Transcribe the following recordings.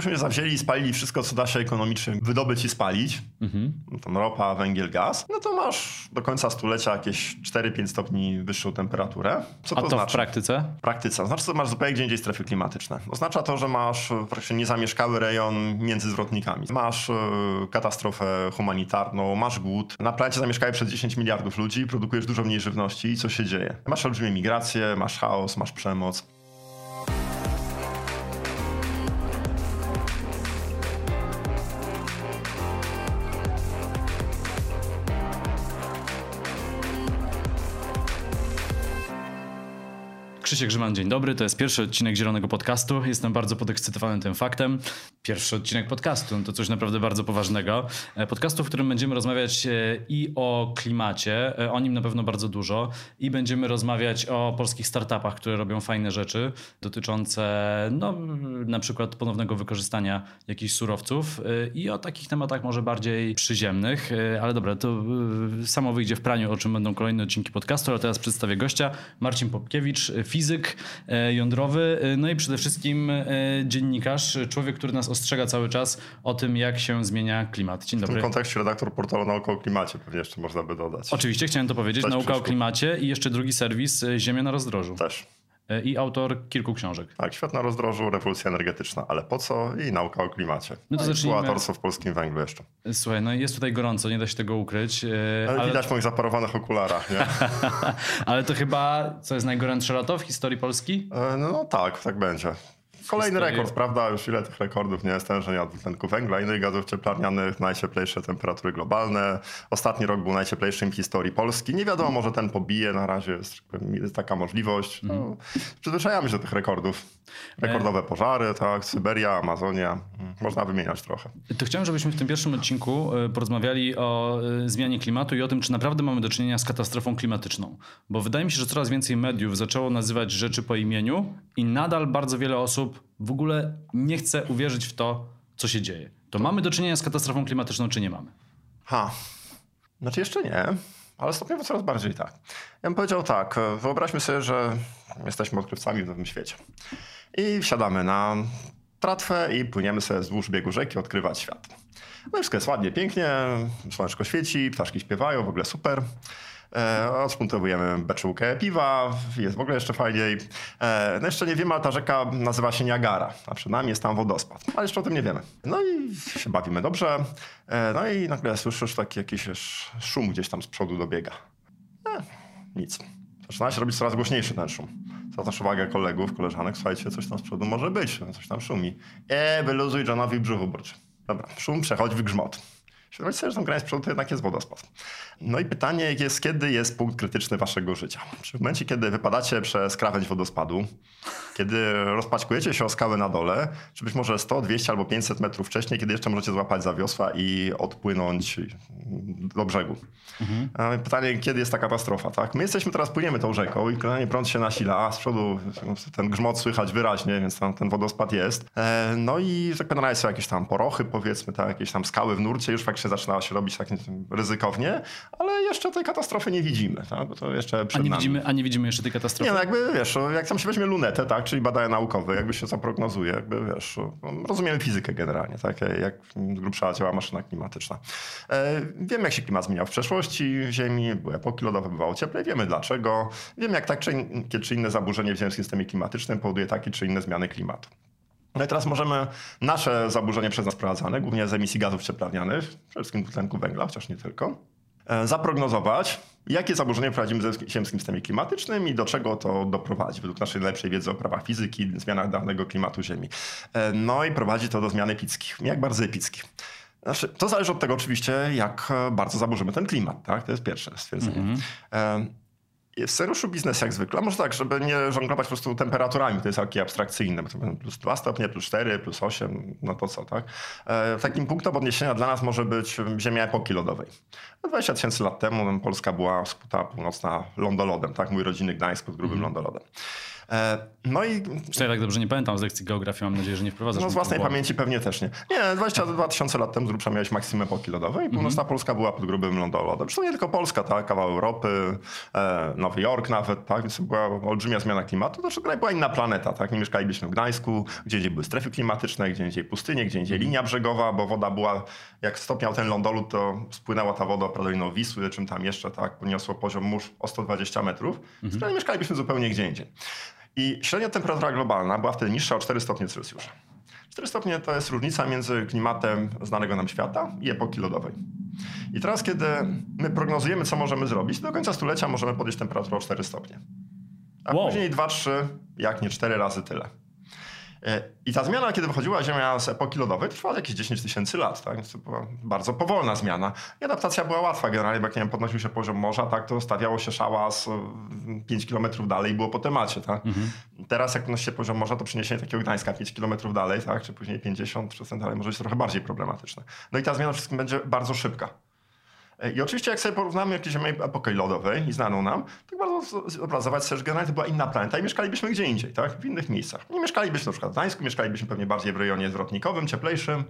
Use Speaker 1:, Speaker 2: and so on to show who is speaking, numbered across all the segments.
Speaker 1: byśmy zawzięli i spalili wszystko, co da się ekonomicznie wydobyć i spalić, mhm. tam ropa, węgiel, gaz, no to masz do końca stulecia jakieś 4-5 stopni wyższą temperaturę.
Speaker 2: Co to, A to znaczy? w praktyce?
Speaker 1: W praktyce. Znaczy, że masz zupełnie gdzie indziej strefy klimatyczne. Oznacza to, że masz praktycznie niezamieszkały rejon między zwrotnikami. Masz e, katastrofę humanitarną, masz głód. Na planecie zamieszkają przez 10 miliardów ludzi, produkujesz dużo mniej żywności i co się dzieje? Masz olbrzymie migracje, masz chaos, masz przemoc.
Speaker 2: Krzysiek Grzyman, dzień dobry. To jest pierwszy odcinek Zielonego Podcastu. Jestem bardzo podekscytowany tym faktem. Pierwszy odcinek podcastu to coś naprawdę bardzo poważnego. E, podcastu, w którym będziemy rozmawiać e, i o klimacie, e, o nim na pewno bardzo dużo, i będziemy rozmawiać o polskich startupach, które robią fajne rzeczy dotyczące no, na przykład ponownego wykorzystania jakichś surowców i o takich tematach może bardziej przyziemnych. Ale dobra, to samo wyjdzie w praniu, o czym będą kolejne odcinki podcastu, ale teraz przedstawię gościa. Marcin Popkiewicz, fizyk e, jądrowy, e, no i przede wszystkim e, dziennikarz, człowiek, który nas ostrzega cały czas o tym, jak się zmienia klimat. Dzień dobry.
Speaker 1: W tym kontekście redaktor portalu Nauka o Klimacie pewnie jeszcze można by dodać.
Speaker 2: Oczywiście, chciałem to powiedzieć. Też Nauka o Klimacie i jeszcze drugi serwis Ziemia na rozdrożu.
Speaker 1: Też.
Speaker 2: E, i autor kilku książek.
Speaker 1: Tak, Świat na rozdrożu, rewolucja energetyczna, ale po co? I nauka o klimacie. No to no zacznijmy... autorstwo w polskim węglu jeszcze.
Speaker 2: Słuchaj, no jest tutaj gorąco, nie da się tego ukryć.
Speaker 1: E, ale, ale... widać w moich zaparowanych okularach, nie?
Speaker 2: ale to chyba, co jest najgorętsze lato w historii Polski?
Speaker 1: E, no tak, tak będzie. Kolejny rekord, prawda? Już ile tych rekordów nie stężenia dwutlenku węgla, innych gazów cieplarnianych, najcieplejsze temperatury globalne. Ostatni rok był najcieplejszym w historii Polski. Nie wiadomo, może ten pobije, na razie jest, jest taka możliwość. No, mm. Przyzwyczajamy się do tych rekordów. Rekordowe pożary, tak, Syberia, Amazonia. Można wymieniać trochę.
Speaker 2: To chciałem, żebyśmy w tym pierwszym odcinku e, porozmawiali o e, zmianie klimatu i o tym, czy naprawdę mamy do czynienia z katastrofą klimatyczną. Bo wydaje mi się, że coraz więcej mediów zaczęło nazywać rzeczy po imieniu i nadal bardzo wiele osób w ogóle nie chce uwierzyć w to, co się dzieje. To mamy do czynienia z katastrofą klimatyczną, czy nie mamy?
Speaker 1: Ha. Znaczy jeszcze nie, ale stopniowo coraz bardziej tak. Ja bym powiedział tak, wyobraźmy sobie, że jesteśmy odkrywcami w nowym świecie. I wsiadamy na tratwę i płyniemy sobie wzdłuż biegu rzeki odkrywać świat. No i wszystko jest ładnie, pięknie, słoneczko świeci, ptaszki śpiewają, w ogóle super. E, odszpuntowujemy beczułkę piwa, jest w ogóle jeszcze fajniej. E, no jeszcze nie wiemy, ale ta rzeka nazywa się Niagara, a przed nami jest tam wodospad, ale jeszcze o tym nie wiemy. No i się bawimy dobrze, e, no i nagle słyszysz taki jakiś szum gdzieś tam z przodu dobiega. E, nic. Zaczyna się robić coraz głośniejszy ten szum. Zwracasz uwagę kolegów, koleżanek, słuchajcie, coś tam z przodu może być, coś tam szumi. E, wyluzuj Johnowi brzuchu burczy. Dobra, szum przechodzi w grzmot. Świadomość sobie, że tam granic przodu to jednak jest wodospad. No i pytanie jest, kiedy jest punkt krytyczny waszego życia? Czy w momencie, kiedy wypadacie przez krawędź wodospadu, kiedy rozpaćkujecie się o skałę na dole, czy być może 100, 200 albo 500 metrów wcześniej, kiedy jeszcze możecie złapać za wiosła i odpłynąć do brzegu. Mhm. Pytanie, kiedy jest ta katastrofa, tak? My jesteśmy teraz, płyniemy tą rzeką i kolejny prąd się nasila, a z przodu ten grzmot słychać wyraźnie, więc tam ten wodospad jest. E, no i tak naprawdę są jakieś tam porochy, powiedzmy, tak, jakieś tam skały w nurcie, już faktycznie zaczyna się robić tak ryzykownie, ale jeszcze tej katastrofy nie widzimy, tak? Bo to jeszcze przed
Speaker 2: a nie
Speaker 1: nami.
Speaker 2: Widzimy, a nie widzimy jeszcze tej katastrofy?
Speaker 1: Nie, no jakby, wiesz, jak tam się weźmie lunetę, tak, czyli badania naukowe, jakby się zaprognozuje, jakby, wiesz, rozumiemy fizykę generalnie, tak, jak grubsza działa maszyna klimatyczna. E, wiemy, jak się klimat zmieniał w przeszłości Ziemi, były epoki lodowe, bywało cieplej, wiemy dlaczego, wiemy, jak tak czy, czy inne zaburzenie w ziemskim systemie klimatycznym powoduje takie czy inne zmiany klimatu. No i teraz możemy nasze zaburzenie przez nas sprowadzane, głównie z emisji gazów cieplarnianych, przede wszystkim dwutlenku węgla, chociaż nie tylko, e, zaprognozować, jakie zaburzenie wprowadzimy w ziemskim systemie klimatycznym i do czego to doprowadzi, według naszej najlepszej wiedzy o prawach fizyki, zmianach danego klimatu Ziemi. E, no i prowadzi to do zmian epickich. Jak bardzo epickich? Znaczy, to zależy od tego oczywiście, jak bardzo zaburzymy ten klimat. Tak? To jest pierwsze stwierdzenie. Mm -hmm. W scenariuszu biznes jak zwykle, może tak, żeby nie żonglować po prostu temperaturami, to jest takie abstrakcyjne, plus 2 stopnie, plus 4, plus 8, no to co, tak? E, takim punktem odniesienia dla nas może być ziemia epoki lodowej. 20 tysięcy lat temu Polska była skuta północna lądolodem, tak? Mój rodzinny Gdańsk pod grubym mm. lądolodem.
Speaker 2: E, no i... Czy ja tak dobrze nie pamiętam z lekcji geografii, mam nadzieję, że nie wprowadzasz.
Speaker 1: No z własnej pamięci pewnie też nie. Nie, 22 tysiące lat temu z grubsza miałeś maksimum epoki lodowej i północna mm -hmm. Polska była pod grubym lądolodem. Zresztą nie tylko Polska, tak? Kawał Europy, e, Nowy Jork nawet, tak? Więc to była olbrzymia zmiana klimatu. To graj była inna planeta, tak? Nie mieszkalibyśmy w Gdańsku, gdzie indziej były strefy klimatyczne, gdzie indziej pustynie, gdzie indziej linia brzegova, bo woda była, jak stopniał ten lądolud, to spłynęła ta woda prawdopodobnie Wisły, czym tam jeszcze, tak? Poniosło poziom mórz o 120 metrów. Mhm. mieszkalibyśmy zupełnie gdzie indziej. I średnia temperatura globalna była wtedy niższa o 4 stopnie Celsjusza. 4 stopnie to jest różnica między klimatem znanego nam świata i epoki lodowej. I teraz, kiedy my prognozujemy, co możemy zrobić, do końca stulecia możemy podnieść temperaturę o 4 stopnie. A wow. później 2-3, jak nie 4 razy tyle. E, I ta zmiana, kiedy wychodziła Ziemia z epoki lodowej, trwała jakieś 10 tysięcy lat. Tak? Więc to była bardzo powolna zmiana. I adaptacja była łatwa. Generalnie, bo jak nie wiem, podnosił się poziom morza, tak, to stawiało się szałas 5 kilometrów dalej i było po temacie. Tak? Mhm. Teraz, jak podnosi się poziom morza, to przeniesienie takiego Gdańska 5 kilometrów dalej, tak? czy później 50 czy dalej, może być trochę bardziej problematyczne. No i ta zmiana wszystkim będzie bardzo szybka. I oczywiście jak sobie porównamy jakieś epokę lodowej i znaną nam, to bardzo zobrazować sobie, że generalnie to była inna planeta i mieszkalibyśmy gdzie indziej, tak? w innych miejscach. Nie mieszkalibyśmy na przykład w Gdańsku, mieszkalibyśmy pewnie bardziej w rejonie zwrotnikowym, cieplejszym.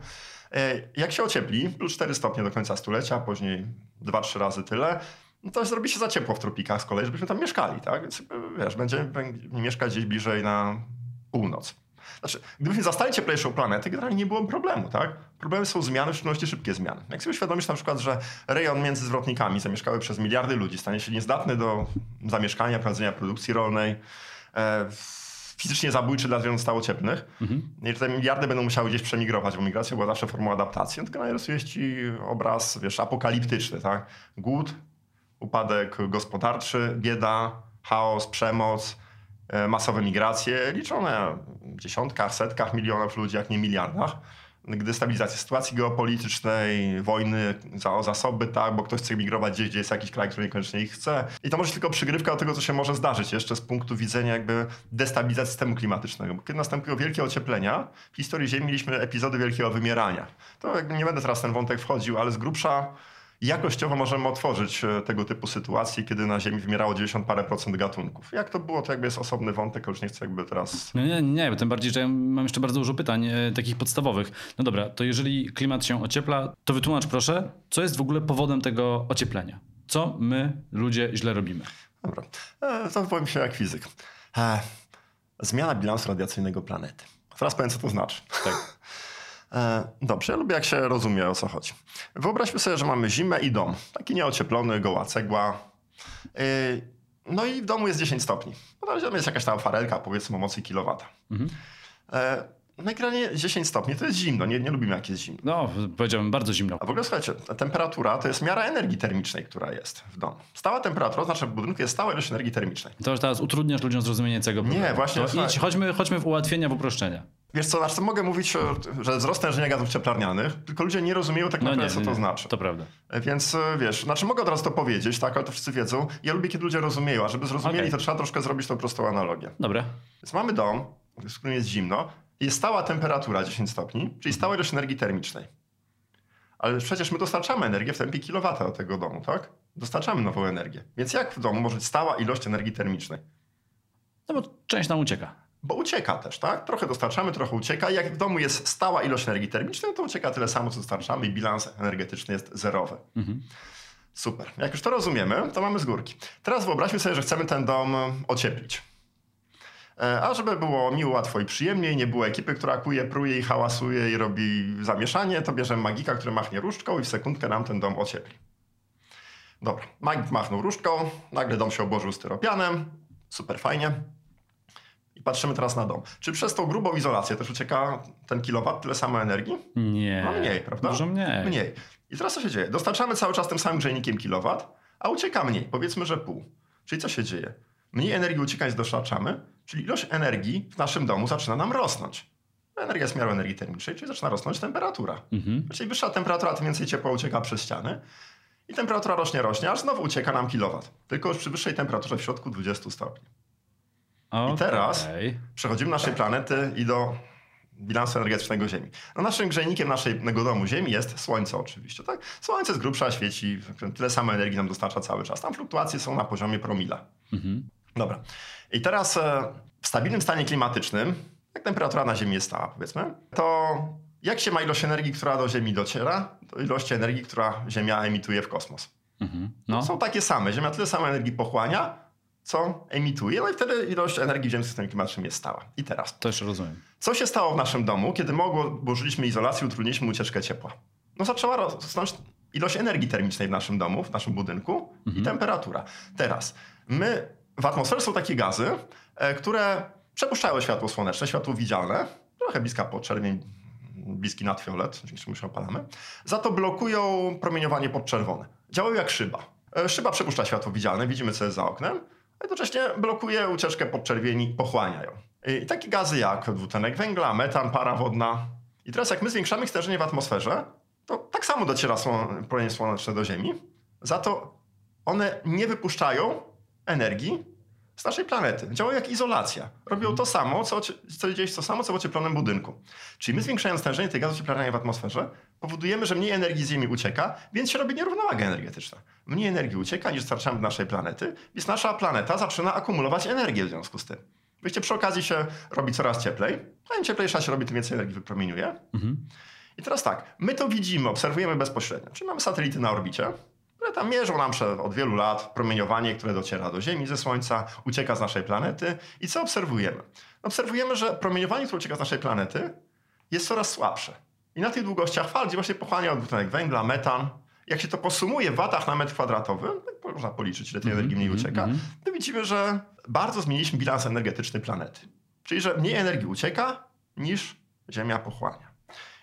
Speaker 1: E, jak się ociepli, plus 4 stopnie do końca stulecia, później 2-3 razy tyle, no to zrobi się za ciepło w tropikach z kolei, żebyśmy tam mieszkali, tak? Więc wiesz, będziemy mieszkać gdzieś bliżej na północ. Znaczy, gdybyśmy zastali cieplejszą planetę, generalnie nie byłoby problemu, tak? Problemem są zmiany, w szczególności szybkie zmiany. Jak sobie uświadomisz na przykład, że rejon między zwrotnikami zamieszkały przez miliardy ludzi stanie się niezdatny do zamieszkania, prowadzenia produkcji rolnej, e, fizycznie zabójczy dla zwierząt stałocieplnych. Mhm. I te miliardy będą musiały gdzieś przemigrować, bo migracja była zawsze formą adaptacji. No tylko narysuje ci obraz, wiesz, apokaliptyczny, tak? Głód, upadek gospodarczy, bieda, chaos, przemoc, masowe migracje liczone w dziesiątkach, setkach milionów ludzi, jak nie miliardach. Gdy sytuacji geopolitycznej, wojny za, zasoby, tak, bo ktoś chce migrować gdzieś, gdzie jest jakiś kraj, który niekoniecznie ich chce. I to może tylko przygrywka do tego, co się może zdarzyć jeszcze z punktu widzenia jakby destabilizacji systemu klimatycznego. Bo kiedy nastąpiło wielkie ocieplenia, w historii Ziemi mieliśmy epizody wielkiego wymierania. To jakby nie będę teraz ten wątek wchodził, ale z grubsza jakościowo możemy otworzyć e, tego typu sytuacje, kiedy na Ziemi wymierało 90 parę procent gatunków. Jak to było, to jakby jest osobny wątek, już nie chcę jakby teraz...
Speaker 2: No nie, nie, tym bardziej, że ja mam jeszcze bardzo dużo pytań e, takich podstawowych. No dobra, to jeżeli klimat się ociepla, to wytłumacz proszę, co jest w ogóle powodem tego ocieplenia? Co my, ludzie, źle robimy?
Speaker 1: Dobra, e, to powiem się jak fizyk. E, zmiana bilansu radiacyjnego planety. Teraz powiem, co to znaczy. Tak. E, dobrze, lubię jak się rozumie o co chodzi. Wyobraźmy sobie, że mamy zimę i dom. Taki nieocieplony, goła cegła. E, no i w domu jest 10 stopni. No to jest jakaś tam farelka, powiedzmy o mocy kilowata. Mhm. E, no i granie 10 stopni to jest zimno, nie, nie lubimy jak jest zimno.
Speaker 2: No, powiedziałbym bardzo zimno.
Speaker 1: A w ogóle słuchajcie, temperatura to jest miara energii termicznej, która jest w domu. Stała temperatura, znaczy w budynku jest stała ilość energii termicznej.
Speaker 2: To już teraz utrudniasz ludziom zrozumienie tego problemu.
Speaker 1: Nie, właśnie.
Speaker 2: To idź, chodźmy, chodźmy w ułatwienia, w uproszczenia.
Speaker 1: Wiesz co, znaczy mogę mówić, że wzrost tężenia gazów cieplarnianych, tylko ludzie nie rozumieją tak no naprawdę, nie, co to znaczy.
Speaker 2: To prawda.
Speaker 1: Więc e, wiesz, znaczy mogę od razu to powiedzieć, tak, ale to wszyscy wiedzą. Ja lubię, kiedy ludzie rozumieją, a żeby zrozumieli, okay. to trzeba troszkę zrobić tą prostą analogię.
Speaker 2: Dobra.
Speaker 1: Więc mamy dom, w którym jest zimno, jest stała temperatura 10 stopni, czyli stała ilość energii termicznej. Ale przecież my dostarczamy energię w tempie kilowata do tego domu, tak? Dostarczamy nową energię. Więc jak w domu może być stała ilość energii termicznej?
Speaker 2: No bo część nam ucieka.
Speaker 1: Bo ucieka też, tak? Trochę dostarczamy, trochę ucieka. Jak w domu jest stała ilość energii termicznej, to ucieka tyle samo, co dostarczamy i bilans energetyczny jest zerowy. Mhm. Super. Jak już to rozumiemy, to mamy z górki. Teraz wyobraźmy sobie, że chcemy ten dom ocieplić. E, a żeby było miło, łatwo i przyjemniej, nie było ekipy, która kuje, pruje i hałasuje i robi zamieszanie, to bierzemy magika, który machnie różdżką i w sekundkę nam ten dom ociepli. Dobra, magik machnął różdżką, nagle dom się obłożył styropianem, super fajnie. I patrzymy teraz na dom. Czy przez tą grubą izolację też ucieka ten kilowat, tyle samo energii?
Speaker 2: Nie.
Speaker 1: No mniej, prawda?
Speaker 2: Dużo mniej.
Speaker 1: Mniej. I teraz co się dzieje? Dostarczamy cały czas tym samym grzejnikiem kilowat, a ucieka mniej, powiedzmy, że pół. Czyli co się dzieje? Mniej energii ucieka niż dostarczamy, czyli ilość energii w naszym domu zaczyna nam rosnąć. Energia jest miarą energii termicznej, czyli zaczyna rosnąć temperatura. Mhm. Czyli wyższa temperatura, tym więcej ciepła ucieka przez ściany. I temperatura rośnie, rośnie, aż znowu ucieka nam kilowat. Tylko już przy wyższej temperaturze w środku 20 stopni. Okay. I teraz przechodzimy naszej planety i do bilansu energetycznego Ziemi. No naszym grzejnikiem naszego domu Ziemi jest Słońce oczywiście. Tak? Słońce z grubsza świeci, tyle samo energii nam dostarcza cały czas. Tam fluktuacje są na poziomie promila. Mhm. Dobra. I teraz e, w stabilnym stanie klimatycznym, jak temperatura na Ziemi jest stała powiedzmy, to jak się ma ilość energii, która do Ziemi dociera, do ilości energii, która Ziemia emituje w kosmos. Mhm. No. Są takie same. Ziemia tyle samo energii pochłania, co emituje, no i wtedy ilość energii w systemie klimatycznym jest stała. I teraz,
Speaker 2: To jeszcze rozumiem.
Speaker 1: co się stało w naszym domu, kiedy mogło, burzyliśmy izolację, utrudniliśmy ucieczkę ciepła? No zaczęła rosnąć ilość energii termicznej w naszym domu, w naszym budynku i temperatura. Teraz, my, w atmosferze są takie gazy, e, które przepuszczają światło słoneczne, światło widzialne, trochę bliska podczerwień, bliski nadfiolet, dzięki czemu się opalamy, za to blokują promieniowanie podczerwone. Działają jak szyba. E, Szyba przepuszcza światło widzialne, widzimy co jest za oknem, jednocześnie blokuje ucieczkę podczerwieni, pochłania ją. I takie gazy jak dwutlenek węgla, metan, para wodna. I teraz jak my zwiększamy ich stężenie w atmosferze, to tak samo dociera słon- promienie słoneczne do Ziemi, za to one nie wypuszczają energii z naszej planety. Działają jak izolacja. Robią to samo, co, co dzieje się to samo, co w ocieplonym budynku. Czyli my zwiększając stężenie tej gazu cieplarnianej w atmosferze, powodujemy, że mniej energii z Ziemi ucieka, więc się robi nierównowaga energetyczna. Mniej energii ucieka niż dostarczamy do naszej planety, więc nasza planeta zaczyna akumulować energię w związku z tym. Wiecie, przy okazji się robi coraz cieplej, a im cieplejsza się robi, tym więcej energii wypromieniuje. I teraz tak, my to widzimy, obserwujemy bezpośrednio. Czyli mamy satelity na orbicie, które tam mierzą nam od wielu lat promieniowanie, które dociera do Ziemi ze Słońca, ucieka z naszej planety. I co obserwujemy? Obserwujemy, że promieniowanie, które ucieka z naszej planety, jest coraz słabsze. I na tych długościach fal, gdzie właśnie pochłania dwutlenek węgla, metan, jak się to posumuje w watach na metr kwadratowy, tak można policzyć, ile tej energii mniej ucieka, to widzimy, że bardzo zmieniliśmy bilans energetyczny planety. Czyli, że mniej energii ucieka niż Ziemia pochłania.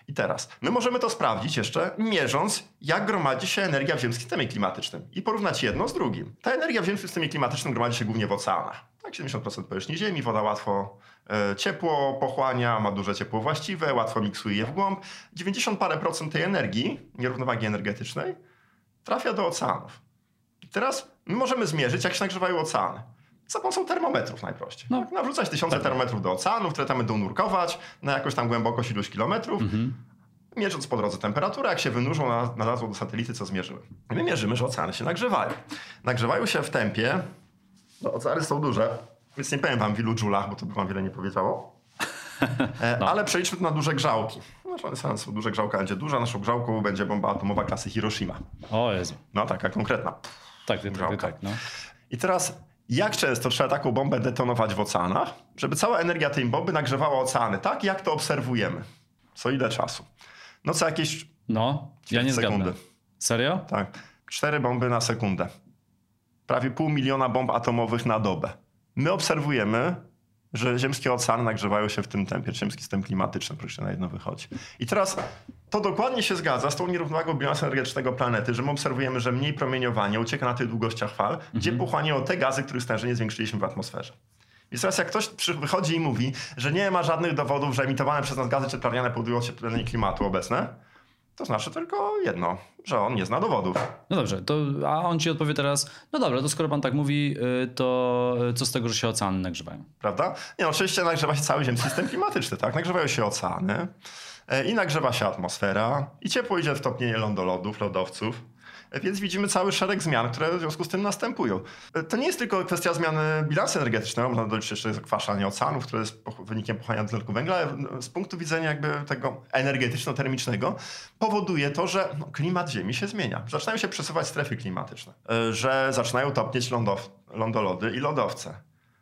Speaker 1: I teraz, my możemy to sprawdzić jeszcze, mierząc, jak gromadzi się energia w ziemskim systemie klimatycznym i porównać jedno z drugim. Ta energia w ziemskim systemie klimatycznym gromadzi się głównie w oceanach. Tak, 70% powierzchni Ziemi, woda łatwo e, ciepło pochłania, ma duże ciepło właściwe, łatwo miksuje je w głąb. 90 parę procent tej energii, nierównowagi energetycznej, trafia do oceanów. I teraz my możemy zmierzyć, jak się nagrzewają oceany. Za pomocą termometrów najprościej.
Speaker 2: No.
Speaker 1: Tak, nawrzucać tysiące termometrów do oceanów, które tam będą nurkować na jakąś tam głębokość iluś kilometrów. Mierząc po drodze temperaturę, jak się wynurzą, na- nalazło do satelity, co zmierzyły. I my mierzymy, że oceany się nagrzewają. Nagrzewają się w tempie, no oceany są duże, więc nie powiem wam w ilu dżulach, bo to by wam wiele nie powiedziało. E, Ale przeliczmy to na duże grzałki. Znaczy są duże grzałka, będzie duża, naszą grzałką będzie bomba atomowa klasy Hiroshima.
Speaker 2: O Jezu.
Speaker 1: No taka konkretna.
Speaker 2: Tak, tak, tak, tak. No.
Speaker 1: I teraz, jak często trzeba taką bombę detonować w oceanach, żeby cała energia tej bomby nagrzewała oceany, tak jak to obserwujemy? Co ile czasu? No co jakieś
Speaker 2: no, ja nie
Speaker 1: sekundy.
Speaker 2: zgadnę. Serio?
Speaker 1: Tak. Cztery bomby na sekundę. Prawie pół miliona bomb atomowych na dobę. My obserwujemy, że ziemskie oceany nagrzewają się w tym tempie. Ziemski system klimatyczny, proszę na jedno wychodzi. I teraz to dokładnie się zgadza z tą nierównowagą bilansu energetycznego planety, że my obserwujemy, że mniej promieniowania ucieka na tych długościach fal, gdzie pochłaniają te gazy, których stężenie zwiększyliśmy w atmosferze. Więc teraz jak ktoś wychodzi i mówi, że nie ma żadnych dowodów, że emitowane przez nas gazy cieplarniane powodują ocieplenie klimatu obecne, to znaczy tylko jedno, że on nie zna dowodów.
Speaker 2: No dobrze, to, a on ci odpowie teraz, no dobra, to skoro pan tak mówi, y, to co z tego, że się oceany nagrzewają?
Speaker 1: Prawda? Nie, no, oczywiście nagrzewa się cały ziemski system klimatyczny, tak? Nagrzewają się oceany e, i nagrzewa się atmosfera i ciepło idzie w topnienie lądolodów, lodowców. Więc widzimy cały szereg zmian, które w związku z tym następują. To nie jest tylko kwestia zmiany bilansu energetycznego, można doliczyć jeszcze zakwaszanie oceanów, które jest wynikiem pochłaniania dwutlenku węgla, ale z punktu widzenia jakby tego energetyczno-termicznego powoduje to, że no, klimat Ziemi się zmienia. Zaczynają się przesuwać strefy klimatyczne, e, że zaczynają topnieć lądow- lądolody i lodowce,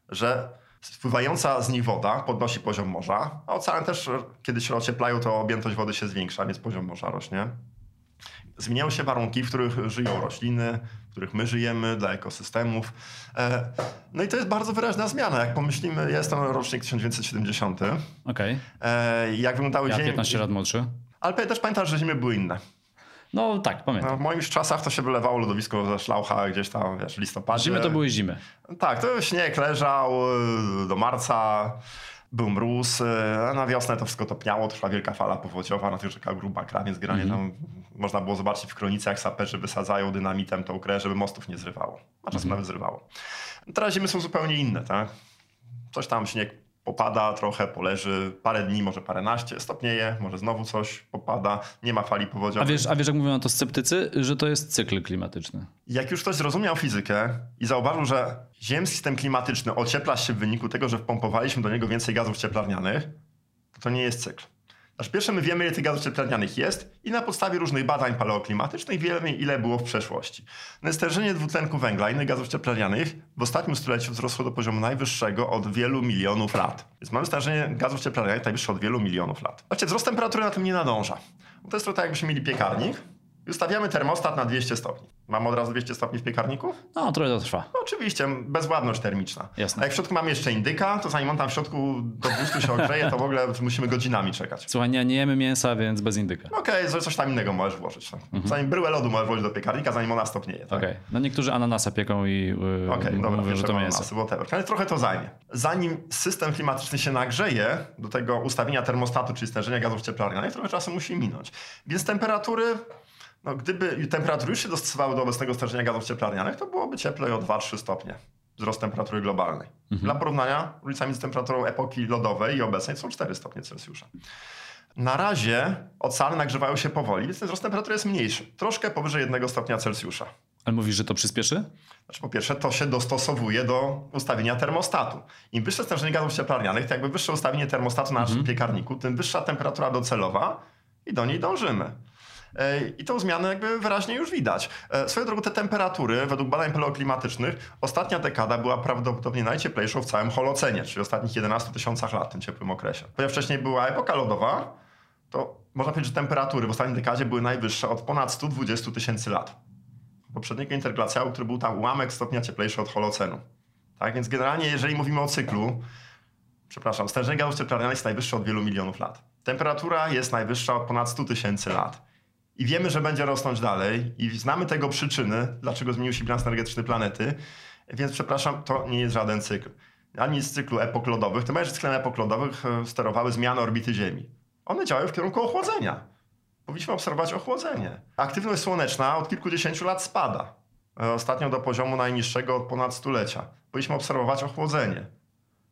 Speaker 1: że spływająca z nich woda podnosi poziom morza, a oceany też, e, kiedy się ocieplają, to objętość wody się zwiększa, więc poziom morza rośnie. Zmieniają się warunki, w których żyją rośliny, w których my żyjemy, dla ekosystemów. E, No i to jest bardzo wyraźna zmiana. Jak pomyślimy, ja jestem rocznik 1970.
Speaker 2: Okej,
Speaker 1: E, Jak wyglądały
Speaker 2: ja
Speaker 1: ziemie...
Speaker 2: 15 lat młodszy.
Speaker 1: Ale też pamiętasz, że zimy były inne.
Speaker 2: No tak, pamiętam.
Speaker 1: No, w moim czasach to się wylewało lodowisko ze szlaucha gdzieś tam, wiesz, w listopadzie.
Speaker 2: Zimy to były zimy.
Speaker 1: Tak, to śnieg leżał y, do marca, był mróz, a na wiosnę to wszystko topniało, trwa wielka fala powodziowa, na tych rzekach gruba kra, więc generalnie tam można było zobaczyć w kronice, jak saperzy wysadzają dynamitem tą krę, żeby mostów nie zrywało. A czasem nawet zrywało. Teraz zimy są zupełnie inne, tak? Coś tam śnieg popada trochę, poleży, parę dni, może paręnaście, stopnieje, może znowu coś popada, nie ma fali
Speaker 2: A
Speaker 1: powodziowej.
Speaker 2: wiesz, a wiesz, jak mówią na to sceptycy, że to jest cykl klimatyczny.
Speaker 1: Jak już ktoś zrozumiał fizykę i zauważył, że ziemski system klimatyczny ociepla się w wyniku tego, że wpompowaliśmy do niego więcej gazów cieplarnianych, to to nie jest cykl. Znaczy, pierwsze, my wiemy, ile tych gazów cieplarnianych jest i na podstawie różnych badań paleoklimatycznych wiemy, ile było w przeszłości. No, stężenie dwutlenku węgla i innych gazów cieplarnianych w ostatnim stuleciu wzrosło do poziomu najwyższego od wielu milionów lat. Więc mamy stężenie gazów cieplarnianych najwyższe od wielu milionów lat. Właściwie wzrost temperatury na tym nie nadąża. To jest trochę tak, jakbyśmy mieli piekarnik ustawiamy termostat na 200 stopni. Mamy od razu 200 stopni w piekarniku?
Speaker 2: No, trochę to trwa.
Speaker 1: No, oczywiście, bezwładność termiczna.
Speaker 2: Jasne.
Speaker 1: A jak w środku mamy jeszcze indyka, to zanim on tam w środku do 200 się ogrzeje, to w ogóle musimy godzinami czekać.
Speaker 2: Słuchaj, nie, nie jemy mięsa, więc bez indyka.
Speaker 1: No Okej, okay, coś tam innego możesz włożyć. No. Zanim bryłę lodu możesz włożyć do piekarnika, zanim ona stopnieje. Tak?
Speaker 2: Okej, okay. no niektórzy ananasa pieką i yy,
Speaker 1: okay, dobra,
Speaker 2: mówią, że to mięso.
Speaker 1: Whatever. Ale trochę to zajmie. Zanim system klimatyczny się nagrzeje do tego ustawienia termostatu, czyli stężenia gazów cieplarnianych, trochę czasu musi minąć. Więc temperatury no, gdyby temperatury już się dostosowały do obecnego stężenia gazów cieplarnianych, to byłoby cieplej o 2-3 stopnie wzrost temperatury globalnej. Mhm. Dla porównania, różnica między temperaturą epoki lodowej i obecnej są 4 stopnie Celsjusza. Na razie oceany nagrzewają się powoli, więc ten wzrost temperatury jest mniejszy. Troszkę powyżej 1 stopnia Celsjusza.
Speaker 2: Ale mówisz, że to przyspieszy?
Speaker 1: Znaczy, po pierwsze, to się dostosowuje do ustawienia termostatu. Im wyższe stężenie gazów cieplarnianych, to jakby wyższe ustawienie termostatu na naszym mhm. piekarniku, tym wyższa temperatura docelowa i do niej dążymy. I tą zmianę jakby wyraźnie już widać. E, swoją drogą te temperatury, według badań paleoklimatycznych, ostatnia dekada była prawdopodobnie najcieplejszą w całym Holocenie, czyli ostatnich 11 tysiącach lat w tym ciepłym okresie. Ponieważ wcześniej była epoka lodowa, to można powiedzieć, że temperatury w ostatniej dekadzie były najwyższe od ponad 120 tysięcy lat. Poprzedniego interglacjału, który był tam ułamek stopnia cieplejszy od Holocenu. Tak więc generalnie, jeżeli mówimy o cyklu, przepraszam, stężenie gazów cieplarnianych jest najwyższe od wielu milionów lat. Temperatura jest najwyższa od ponad 100 tysięcy lat i wiemy, że będzie rosnąć dalej i znamy tego przyczyny, dlaczego zmienił się bilans energetyczny planety, więc przepraszam, to nie jest żaden cykl. Ani z cyklu epok lodowych, tym bardziej cyklem epok lodowych e, sterowały zmiany orbity Ziemi. One działają w kierunku ochłodzenia. Powinniśmy obserwować ochłodzenie. Aktywność słoneczna od kilkudziesięciu lat spada. E, ostatnio do poziomu najniższego od ponad stulecia. Powinniśmy obserwować ochłodzenie.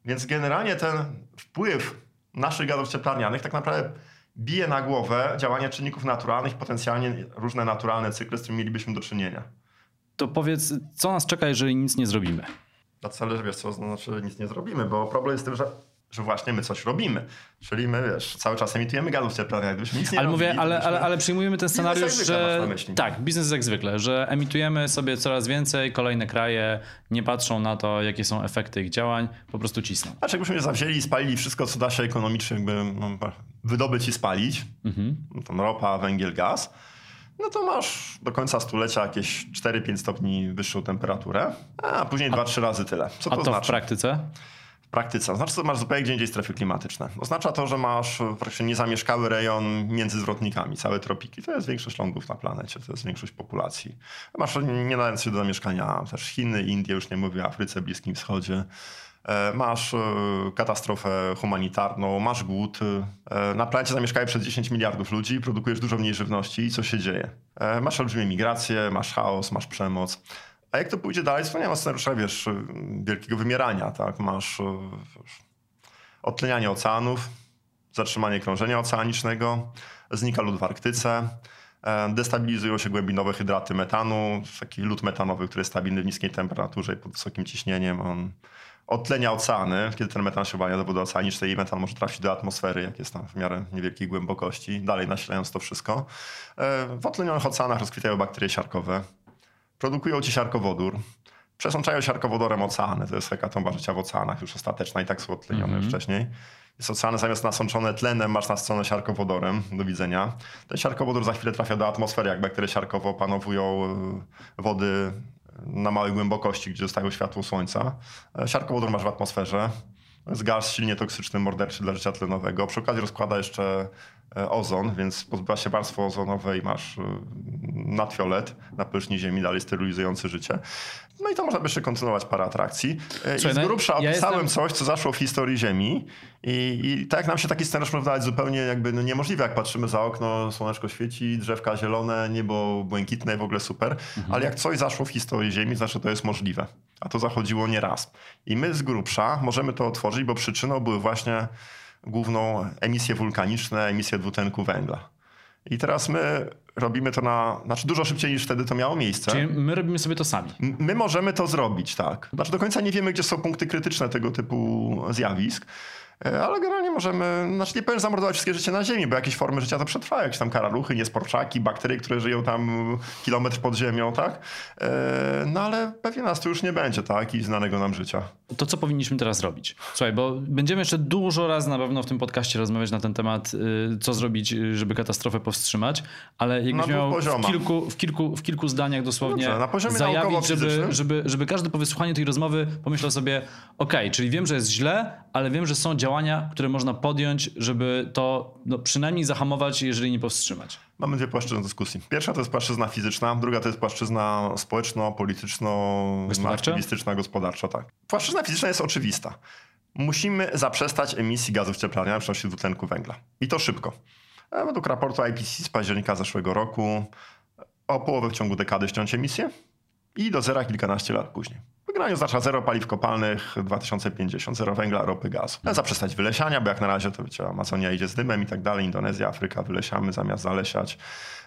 Speaker 1: Więc generalnie ten wpływ naszych gazów cieplarnianych tak naprawdę bije na głowę działania czynników naturalnych, potencjalnie różne naturalne cykle, z którymi mielibyśmy do czynienia.
Speaker 2: To powiedz, co nas czeka, jeżeli nic nie zrobimy?
Speaker 1: Na cele, wiesz co, znaczy nic nie zrobimy, bo problem jest w tym, że że właśnie my coś robimy. Czyli my, wiesz, cały czas emitujemy gazów cieplarnianych, gdybyśmy nic nie
Speaker 2: ale
Speaker 1: robili.
Speaker 2: Mówię, ale, ale, ale przyjmujemy ten scenariusz, że... Tak, biznes jak zwykle, że emitujemy sobie coraz więcej, kolejne kraje nie patrzą na to, jakie są efekty ich działań, po prostu cisną.
Speaker 1: A jakbyśmy zawzięli i spalili wszystko, co da się ekonomicznie jakby no, wydobyć i spalić, mhm. tam ropa, węgiel, gaz, no to masz do końca stulecia jakieś 4-5 stopni wyższą temperaturę, a później 2-3 razy tyle.
Speaker 2: Co to, a to znaczy? w praktyce?
Speaker 1: praktyce. Oznacza, że masz zupełnie gdzie indziej strefy klimatyczne. Oznacza to, że masz praktycznie niezamieszkały rejon między zwrotnikami, całe tropiki. To jest większość lądów na planecie, to jest większość populacji. Masz nie nadające się do zamieszkania też Chiny, Indie, już nie mówię o Afryce, Bliskim Wschodzie. E, masz e, katastrofę humanitarną, masz głód. E, na planecie zamieszkają przez 10 miliardów ludzi, produkujesz dużo mniej żywności i co się dzieje? Masz olbrzymie migracje, masz chaos, masz przemoc. A jak to pójdzie dalej, to nie ma scenariusza, wiesz, wielkiego wymierania, tak? Masz odtlenianie oceanów, zatrzymanie krążenia oceanicznego, znika lód w Arktyce, destabilizują się głębinowe hydraty metanu, taki lód metanowy, który jest stabilny w niskiej temperaturze i pod wysokim ciśnieniem, on odtlenia oceany, kiedy ten metan się uwalnia do wody oceanicznej i metan może trafić do atmosfery, jak jest tam w miarę niewielkiej głębokości, dalej nasilając to wszystko. W odtlenionych oceanach rozkwitają bakterie siarkowe, produkują ci siarkowodór, przesączają siarkowodorem oceany. To jest hekatomba życia w oceanach już ostateczna i tak są odtlenione mm -hmm. wcześniej. Jest oceany zamiast nasączone tlenem, masz nasycone siarkowodorem. Do widzenia. Ten siarkowodór za chwilę trafia do atmosfery, jak bakterie siarkowo opanowują y, wody na małej głębokości, gdzie zostają światło słońca. E, siarkowodór masz w atmosferze. Jest gaz silnie toksyczny, morderczy dla życia tlenowego. Przy okazji rozkłada jeszcze e, ozon, więc pozbywa się warstwy ozonowej, masz e, nadfiolet na powierzchni Ziemi, dalej sterylizujący życie. No i to można by jeszcze kontynuować parę atrakcji. E, Słuchaj, I z grubsza ja opisałem jestem... coś, co zaszło w historii Ziemi i, i tak jak nam się taki scenariusz może wydawać zupełnie jakby no niemożliwy, jak patrzymy za okno, słoneczko świeci, drzewka zielone, niebo błękitne, w ogóle super, mhm. ale jak coś zaszło w historii Ziemi, znaczy to jest możliwe. A to zachodziło nie raz. I my z grubsza możemy to otworzyć, bo przyczyną były właśnie główną emisje wulkaniczne, emisje dwutlenku węgla. I teraz my robimy to na, znaczy dużo szybciej niż wtedy to miało miejsce.
Speaker 2: Czyli my robimy sobie to sami.
Speaker 1: My możemy to zrobić, tak. Znaczy do końca nie wiemy, gdzie są punkty krytyczne tego typu zjawisk. E, ale generalnie możemy, znaczy nie powiem zamordować wszystkie życie na Ziemi, bo jakieś formy życia to przetrwają, jakieś tam karaluchy, niesporczaki, bakterie, które żyją tam kilometr pod ziemią, tak? E, no ale pewnie nas tu już nie będzie, tak? I znanego nam życia.
Speaker 2: To co powinniśmy teraz robić? Słuchaj, bo będziemy jeszcze dużo razy na pewno w tym podcaście rozmawiać na ten temat, y, co zrobić, y, żeby katastrofę powstrzymać, ale jakbyś miał w kilku, w, kilku, w kilku zdaniach dosłownie Dobrze, na poziomie zajawić, żeby, żeby, żeby każdy po wysłuchaniu tej rozmowy pomyślał sobie, ok, czyli wiem, że jest źle, ale wiem, że są działania, które można podjąć, żeby to no, przynajmniej zahamować, jeżeli nie powstrzymać?
Speaker 1: Mamy dwie płaszczyzny dyskusji. Pierwsza to jest płaszczyzna fizyczna, druga to jest płaszczyzna społeczno-polityczno-aktywistyczna, gospodarcza. Tak. Płaszczyzna fizyczna jest oczywista. Musimy zaprzestać emisji gazów cieplarnianych, w szczególności dwutlenku węgla. I to szybko. E, według raportu IPCC z października zeszłego roku o połowę w ciągu dekady ściąć emisję i do zera kilkanaście lat później. Wygranie oznacza zero paliw kopalnych 2050, zero węgla, ropy, gazu. No, zaprzestać wylesiania, bo jak na razie to wiecie, Amazonia idzie z dymem i tak dalej, Indonezja, Afryka, wylesiamy zamiast zalesiać.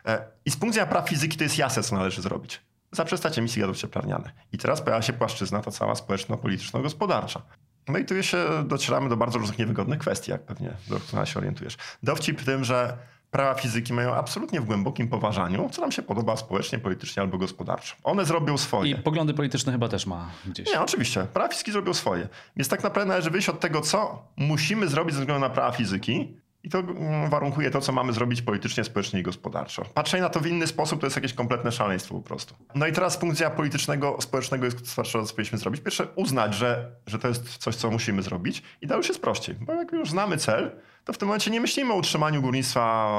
Speaker 1: E, I z punktu widzenia praw fizyki to jest jasne, co należy zrobić. Zaprzestać emisji gazów cieplarnianych. I teraz pojawia się płaszczyzna, ta cała społeczno-polityczno-gospodarcza. No i tu się docieramy do bardzo różnych niewygodnych kwestii, jak pewnie doskonale się orientujesz. Dowcip w tym, że prawa fizyki mają absolutnie w głębokim poważaniu, co nam się podoba społecznie, politycznie albo gospodarczo. One zrobią swoje.
Speaker 2: I poglądy polityczne chyba też ma gdzieś.
Speaker 1: Nie, oczywiście. Prawa fizyki zrobią swoje. Więc tak naprawdę należy wyjść od tego, co musimy zrobić ze względu na prawa fizyki, i to mm, warunkuje to, co mamy zrobić politycznie, społecznie i gospodarczo. Patrzenie na to w inny sposób to jest jakieś kompletne szaleństwo po prostu. No i teraz z punktu widzenia politycznego, społecznego jest gospodarczego, co powinniśmy zrobić. Pierwsze, uznać, że, że to jest coś, co musimy zrobić i dalej już jest prościej. Bo jak już znamy cel, to w tym momencie nie myślimy o utrzymaniu górnictwa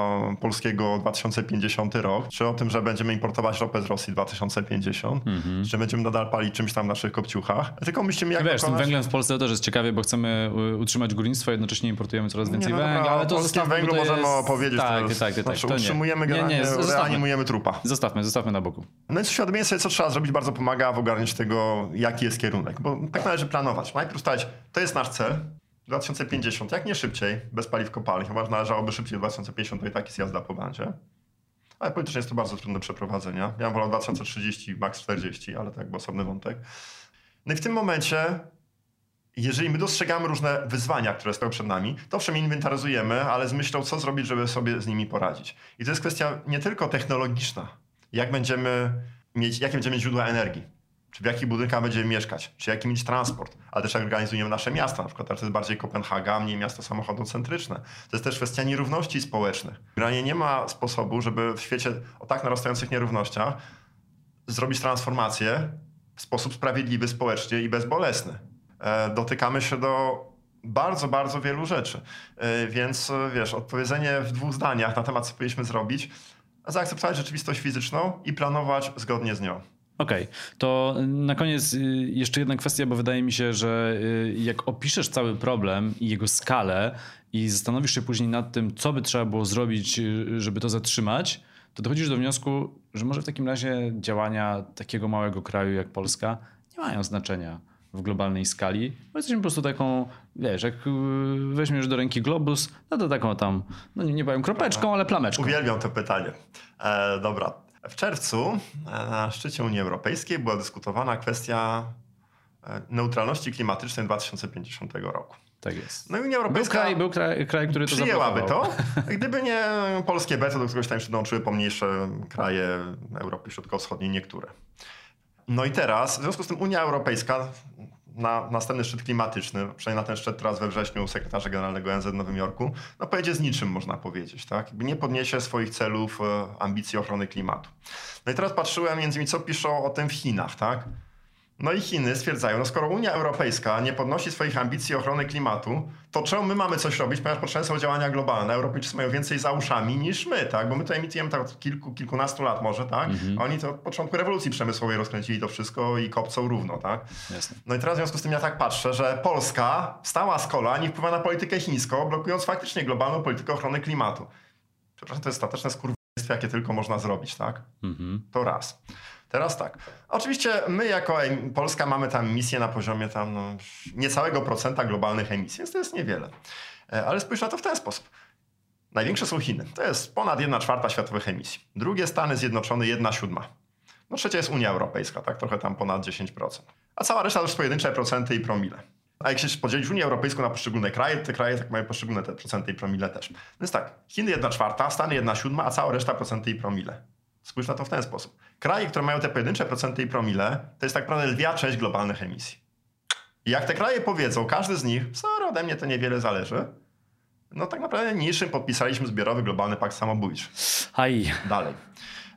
Speaker 1: polskiego 2050 rok, czy o tym, że będziemy importować ropę z Rosji 2050, mm-hmm. czy będziemy nadal palić czymś tam w naszych kopciuchach, tylko myślimy jak
Speaker 2: Wiesz, dokonać... tym węglem w Polsce też jest ciekawie, bo chcemy utrzymać górnictwo, jednocześnie importujemy coraz więcej nie, no węgla, ale to
Speaker 1: o polskim węglu to możemy jest... opowiedzieć
Speaker 2: tak, teraz. Tak, tak,
Speaker 1: znaczy, tak, utrzymujemy nie. Nie, nie, reanimujemy trupa.
Speaker 2: Zostawmy, zostawmy na boku.
Speaker 1: No więc uświadomienie sobie, co trzeba zrobić, bardzo pomaga w ogarnięciu tego, jaki jest kierunek, bo tak należy planować. Najpierw ustalić, to jest nasz cel, 2050, jak nie szybciej, bez paliw kopalnych, chyba że należałoby szybciej 2050, to i tak jest jazda po bandzie. Ale politycznie jest to bardzo trudne przeprowadzenia. Ja bym wolał 2030, max 40, ale tak, bo osobny wątek. No i w tym momencie, jeżeli my dostrzegamy różne wyzwania, które stoją przed nami, to owszem inwentaryzujemy, ale z myślą, co zrobić, żeby sobie z nimi poradzić. I to jest kwestia nie tylko technologiczna, jak będziemy mieć, jakie będziemy mieć źródła energii czy w jakich budynkach będziemy mieszkać, czy jaki mieć transport, ale też jak organizujemy nasze miasta, na przykład to jest bardziej Kopenhaga, mniej miasto samochodocentryczne. To jest też kwestia nierówności społecznych. Granie nie ma sposobu, żeby w świecie o tak narastających nierównościach zrobić transformację w sposób sprawiedliwy społecznie i bezbolesny. E, dotykamy się do bardzo, bardzo wielu rzeczy. E, więc wiesz, odpowiedzenie w dwóch zdaniach na temat, co powinniśmy zrobić, zaakceptować rzeczywistość fizyczną i planować zgodnie z nią.
Speaker 2: Okej, okay. to na koniec y, jeszcze jedna kwestia, bo wydaje mi się, że y, jak opiszesz cały problem i jego skalę i zastanowisz się później nad tym, co by trzeba było zrobić, y, żeby to zatrzymać, to dochodzisz do wniosku, że może w takim razie działania takiego małego kraju jak Polska nie mają znaczenia w globalnej skali, bo jesteśmy po prostu taką, wiesz, jak weźmiesz do ręki globus, no to taką tam, no nie, nie powiem kropeczką, ale plameczką.
Speaker 1: Uwielbiam to pytanie. E, dobra, w czerwcu e, na szczycie Unii Europejskiej była dyskutowana kwestia e, neutralności klimatycznej 2050 roku.
Speaker 2: Tak jest.
Speaker 1: No i Unia Europejska
Speaker 2: był kraj, był kraj, kraj który to
Speaker 1: przyjęłaby to, gdyby nie polskie weto, do któregoś tam jeszcze dołączyły pomniejsze kraje Europy Środkowo-Wschodniej, niektóre. No i teraz, w związku z tym Unia Europejska na następny szczyt klimatyczny, przynajmniej na ten szczyt teraz we wrześniu sekretarza generalnego ONZ w Nowym Jorku, no pojedzie z niczym, można powiedzieć. Tak? Jakby nie podniesie swoich celów, e, ambicji ochrony klimatu. No i teraz patrzyłem między innymi, co piszą o tym w Chinach. Tak? No i Chiny stwierdzają, no skoro Unia Europejska nie podnosi swoich ambicji ochrony klimatu, to czemu my mamy coś robić, ponieważ potrzebne są działania globalne. Europejczycy mają więcej za uszami niż my, tak? Bo my to emitujemy tak od kilku, kilkunastu lat może, tak? Mhm. A oni to od początku rewolucji przemysłowej rozkręcili to wszystko i kopcą równo, tak? Jasne. No i teraz w związku z tym ja tak patrzę, że Polska stała z kola nie wpływa na politykę chińską, blokując faktycznie globalną politykę ochrony klimatu. Przepraszam, to jest stateczne skurwyństwo, jakie tylko można zrobić, tak? Mhm. To raz. Teraz tak. Oczywiście my jako Polska mamy tam misję na poziomie tam no, niecałego procenta globalnych emisji, więc to jest niewiele. E, ale spójrz na to w ten sposób. Największe są Chiny. To jest ponad 1 czwarta światowych emisji. Drugie Stany Zjednoczone 1 siódma. No trzecia jest Unia Europejska, tak trochę tam ponad 10%. A cała reszta to już pojedyncze procenty i promile. A jak się podzielić Unię Europejską na poszczególne kraje, te kraje tak mają poszczególne te procenty i promile też. Więc tak, Chiny 1 czwarta, Stany 1 siódma, a cała reszta procenty i promile. Spójrz na to w ten sposób. Kraje, które mają te pojedyncze procenty i promile, to jest tak naprawdę lwia część globalnych emisji. I jak te kraje powiedzą, każdy z nich, sorry, ode mnie to niewiele zależy, no tak naprawdę niższym podpisaliśmy zbiorowy globalny pakt samobójczy.
Speaker 2: Aj.
Speaker 1: Dalej.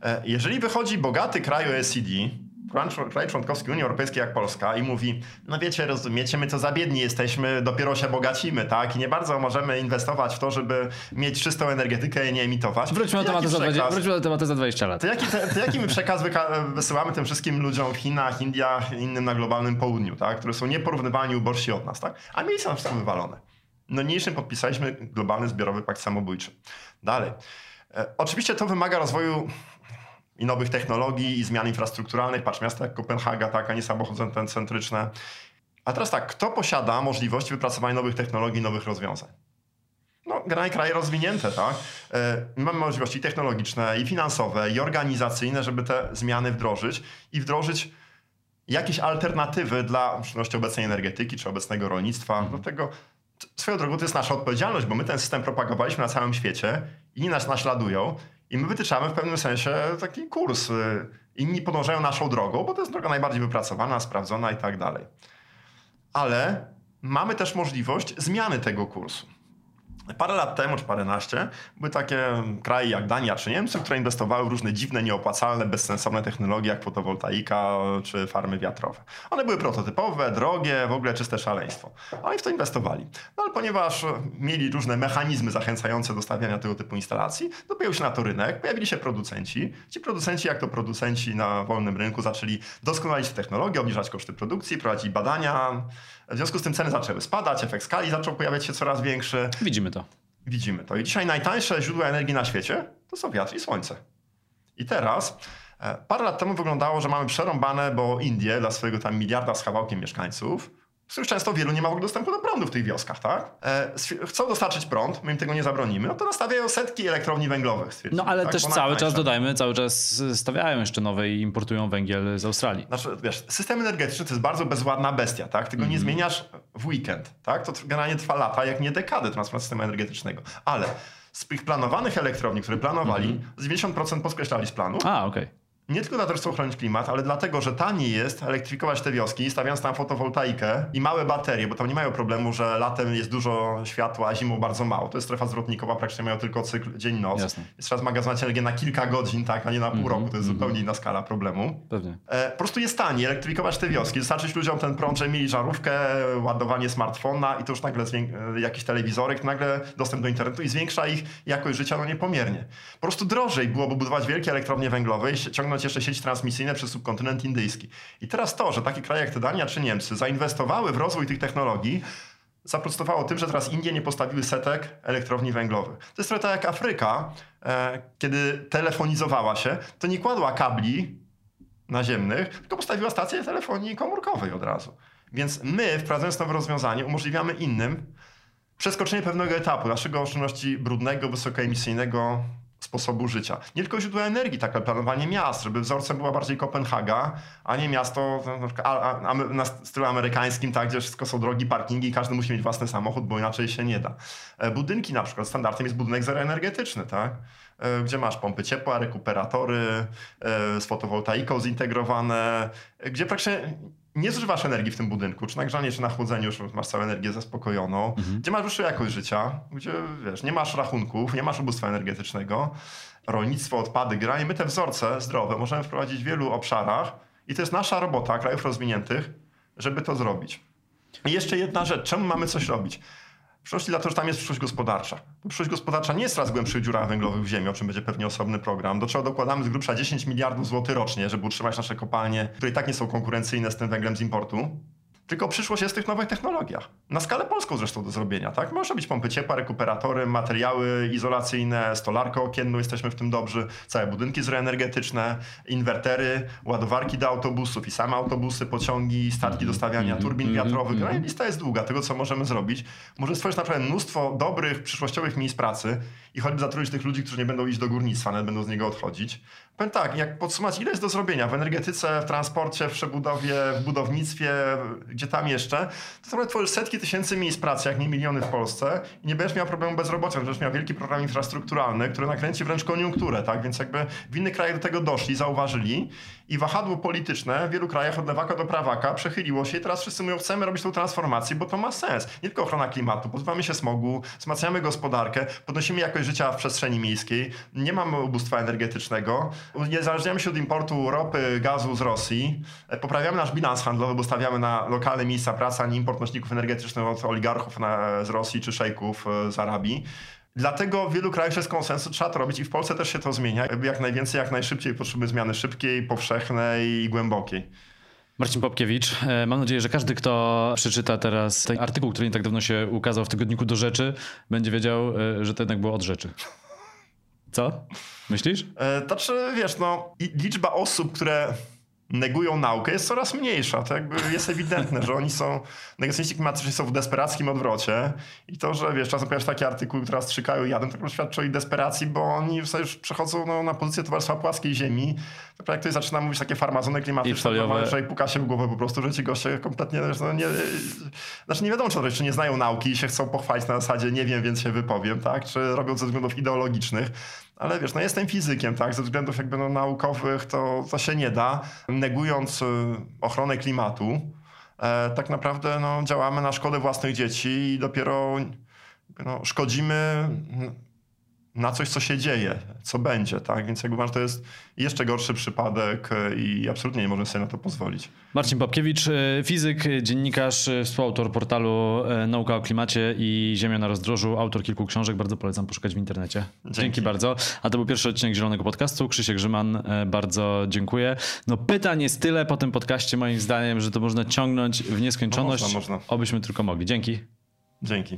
Speaker 1: E, jeżeli wychodzi bogaty kraj OECD, kraj członkowski Unii Europejskiej jak Polska i mówi, no wiecie, rozumiecie, my to za biedni jesteśmy, dopiero się bogacimy, tak? I nie bardzo możemy inwestować w to, żeby mieć czystą energetykę i nie emitować.
Speaker 2: Wróćmy do, tematu za, 20, wróćmy do tematu za 20 lat.
Speaker 1: To jaki, to, to jaki my przekaz wysyłamy tym wszystkim ludziom w Chinach, Indiach, innym na globalnym południu, tak? Które są nieporównywalnie ubożsi od nas, tak? A mieli są wszystko wywalone. No niniejszym podpisaliśmy globalny zbiorowy pakt samobójczy. Dalej. E, oczywiście to wymaga rozwoju i nowych technologii i zmian infrastrukturalnych. Patrz, miasta jak Kopenhaga, tak, a nie samochody centryczne. A teraz tak, kto posiada możliwość wypracowania nowych technologii, nowych rozwiązań? No, kraje rozwinięte, tak? E, mamy możliwości technologiczne, i finansowe, i organizacyjne, żeby te zmiany wdrożyć i wdrożyć jakieś alternatywy dla w szczególności obecnej energetyki czy obecnego rolnictwa. Mhm. tego swoją drogą to jest nasza odpowiedzialność, bo my ten system propagowaliśmy na całym świecie, inni nas naśladują i my wytyczamy w pewnym sensie taki kurs. Inni podążają naszą drogą, bo to jest droga najbardziej wypracowana, sprawdzona i tak dalej. Ale mamy też możliwość zmiany tego kursu. Parę lat temu, czy paręnaście, były takie kraje jak Dania czy Niemcy, które inwestowały w różne dziwne, nieopłacalne, bezsensowne technologie jak fotowoltaika czy farmy wiatrowe. One były prototypowe, drogie, w ogóle czyste szaleństwo. Oni w to inwestowali. No ale ponieważ mieli różne mechanizmy zachęcające do stawiania tego typu instalacji, to pojawił się na to rynek, pojawili się producenci. Ci producenci, jak to producenci na wolnym rynku, zaczęli doskonalić technologię, obniżać koszty produkcji, prowadzić badania, w związku z tym ceny zaczęły spadać, efekt skali zaczął pojawiać się coraz większy.
Speaker 2: Widzimy to.
Speaker 1: Widzimy to. I dzisiaj najtańsze źródła energii na świecie to są wiatr i słońce. I teraz e, parę lat temu wyglądało, że mamy przerąbane, bo Indie dla swojego tam miliarda z kawałkiem mieszkańców z których często wielu nie ma w ogóle dostępu do prądu w tych wioskach, tak? E, chcą dostarczyć prąd, my im tego nie zabronimy, no to nastawiają setki elektrowni węglowych.
Speaker 2: No ale tak? też cały czas, dodajmy, cały czas stawiają jeszcze nowe i importują węgiel z Australii.
Speaker 1: Znaczy, wiesz, system energetyczny to jest bardzo bezładna bestia, tak? Tego mm. nie mhm. zmieniasz w weekend, tak? To generalnie trwa lata, jak nie dekady transformacji systemu energetycznego. Ale z tych planowanych elektrowni, które planowali, mm -hmm. 90% podkreślali z planu.
Speaker 2: A, okej. Okay
Speaker 1: nie tylko dlatego, że chcą ochronić klimat, ale dlatego, że taniej jest elektryfikować te wioski, stawiając tam fotowoltaikę i małe baterie, bo tam nie mają problemu, że latem jest dużo światła, a zimą bardzo mało. To jest strefa zwrotnikowa, praktycznie mają tylko cykl dzień-noc. Jest trzeba zmagazynować energię na kilka godzin, tak, a nie na pół mm -hmm, roku. To jest mm -hmm. zupełnie inna skala problemu.
Speaker 2: Pewnie.
Speaker 1: E, po prostu jest taniej elektryfikować te wioski, dostarczyć ludziom ten prąd, że mieli żarówkę, ładowanie smartfona i to już nagle e, jakiś telewizorek, nagle dostęp do internetu i zwiększa ich jakość życia no niepomiernie. Po prostu drożej byłoby budować wielkie elektrownie węglowe i ciągnąć jeszcze sieci transmisyjne przez subkontynent indyjski. I teraz to, że takie kraje jak te Dania czy Niemcy zainwestowały w rozwój tych technologii, zaprotestowało tym, że teraz Indie nie postawiły setek elektrowni węglowych. To jest trochę tak jak Afryka, e, kiedy telefonizowała się, to nie kładła kabli naziemnych, tylko postawiła stację telefonii komórkowej od razu. Więc my, wprowadzając nowe rozwiązanie, umożliwiamy innym przeskoczenie pewnego etapu naszego oszczędności brudnego, wysokoemisyjnego sposobu życia. Nie tylko źródła energii, tak, ale planowanie miast, żeby wzorcem była bardziej Kopenhaga, a nie miasto na stylu amerykańskim, tak, gdzie wszystko są drogi, parkingi i każdy musi mieć własny samochód, bo inaczej się nie da. E, budynki na przykład, standardem jest budynek zeroenergetyczny, tak? E, gdzie masz pompy ciepła, rekuperatory e, z fotowoltaiką zintegrowane, gdzie praktycznie nie zużywasz energii w tym budynku, czy na grzanie, czy na chłodzeniu już masz całą energię zaspokojoną, mhm. gdzie masz wyższą jakość życia, gdzie wiesz, nie masz rachunków, nie masz ubóstwa energetycznego, rolnictwo, odpady, granie. My te wzorce zdrowe możemy wprowadzić w wielu obszarach i to jest nasza robota krajów rozwiniętych, żeby to zrobić. I jeszcze jedna rzecz, czemu mamy coś robić? W przyszłości dlatego, że tam jest przyszłość gospodarcza. Przyszłość gospodarcza nie jest raz głębszych dziurach węglowych w ziemi, o czym będzie pewnie osobny program. Do czego dokładamy z grubsza 10 miliardów złotych rocznie, żeby utrzymać nasze kopalnie, które i tak nie są konkurencyjne z tym węglem z importu. Tylko przyszłość jest w tych nowych technologiach. Na skalę polską zresztą do zrobienia, tak? Może być pompy ciepła, rekuperatory, materiały izolacyjne, stolarkę okienną, jesteśmy w tym dobrzy, całe budynki zrenergetyczne, inwertery, ładowarki do autobusów i same autobusy, pociągi, statki do stawiania mm-hmm. turbin mm-hmm. wiatrowych. No i lista jest długa tego, co możemy zrobić. Może stworzyć naprawdę mnóstwo dobrych, przyszłościowych miejsc pracy i choćby zatrudnić tych ludzi, którzy nie będą iść do górnictwa, nawet będą z niego odchodzić. Powiem tak, jak podsumować, ile jest do zrobienia w energetyce, w transporcie, w przebudowie, w budownictwie, gdzie tam jeszcze, to naprawdę tworzysz setki tysięcy miejsc pracy, jak nie miliony w Polsce i nie będziesz miał problemu bezrobocia, będziesz miał wielki program infrastrukturalny, który nakręci wręcz koniunkturę, tak? Więc jakby w innych krajach do tego doszli, zauważyli i wahadło polityczne w wielu krajach od lewaka do prawaka przechyliło się i teraz wszyscy mówią, chcemy robić tą transformację, bo to ma sens. Nie tylko ochrona klimatu, pozbywamy się smogu, wzmacniamy gospodarkę, podnosimy jakość życia w przestrzeni miejskiej, nie mamy ubóstwa energetycznego, uzależniamy się od importu ropy, gazu z Rosji, poprawiamy nasz bilans handlowy, bo stawiamy na lokalne miejsca pracy, a nie import nośników energetycznych od oligarchów na, z Rosji czy szejków e, z Arabii. Dlatego w wielu krajach jest konsensus, trzeba to robić i w Polsce też się to zmienia. Jak najwięcej, jak najszybciej potrzebujemy zmiany szybkiej, powszechnej i głębokiej.
Speaker 2: Marcin Popkiewicz, e, mam nadzieję, że każdy, kto przeczyta teraz ten artykuł, który nie tak dawno się ukazał w tygodniku do rzeczy, będzie wiedział, e, że to jednak było od rzeczy. Co? Myślisz?
Speaker 1: E, To czy wiesz, no, liczba osób, które negują naukę jest coraz mniejsza. To jakby jest ewidentne, że oni są, negacjoniści klimatyczni są w desperackim odwrocie i to, że wiesz, czasem pojawia się takie artykuły, które strzykają jadem, to świadczy o ich desperacji, bo oni w już przechodzą no, na pozycję towarzystwa płaskiej ziemi. To jak ktoś zaczyna mówić takie farmazony
Speaker 2: I
Speaker 1: klimatyczne, to że puka się w głowę po prostu, że ci goście kompletnie, no, nie, znaczy nie wiadomo, czy, to, czy nie znają nauki i się chcą pochwalić na zasadzie nie wiem, więc się wypowiem, tak? Czy robią ze względów ideologicznych. Ale wiesz, no jestem fizykiem, tak? Ze względów jakby no, naukowych to, to się nie da. Negując y, ochronę klimatu, e, tak naprawdę no, działamy na szkodę własnych dzieci i dopiero no, szkodzimy na coś, co się dzieje, co będzie, tak? Więc jakby uważam, to jest jeszcze gorszy przypadek e, i absolutnie nie możemy sobie na to pozwolić.
Speaker 2: Marcin Popkiewicz, e, fizyk, dziennikarz, współautor portalu e, Nauka o klimacie i Ziemia na rozdrożu, autor kilku książek, bardzo polecam poszukać w internecie. Dzięki,
Speaker 1: Dzięki.
Speaker 2: bardzo. A to był pierwszy odcinek Zielonego Podcastu. Krzysiek Grzyman, bardzo dziękuję. No pytań jest tyle po tym podcaście moim zdaniem, że to można ciągnąć w nieskończoność.
Speaker 1: No można, można.
Speaker 2: Obyśmy tylko mogli. Dzięki.
Speaker 1: Dzięki.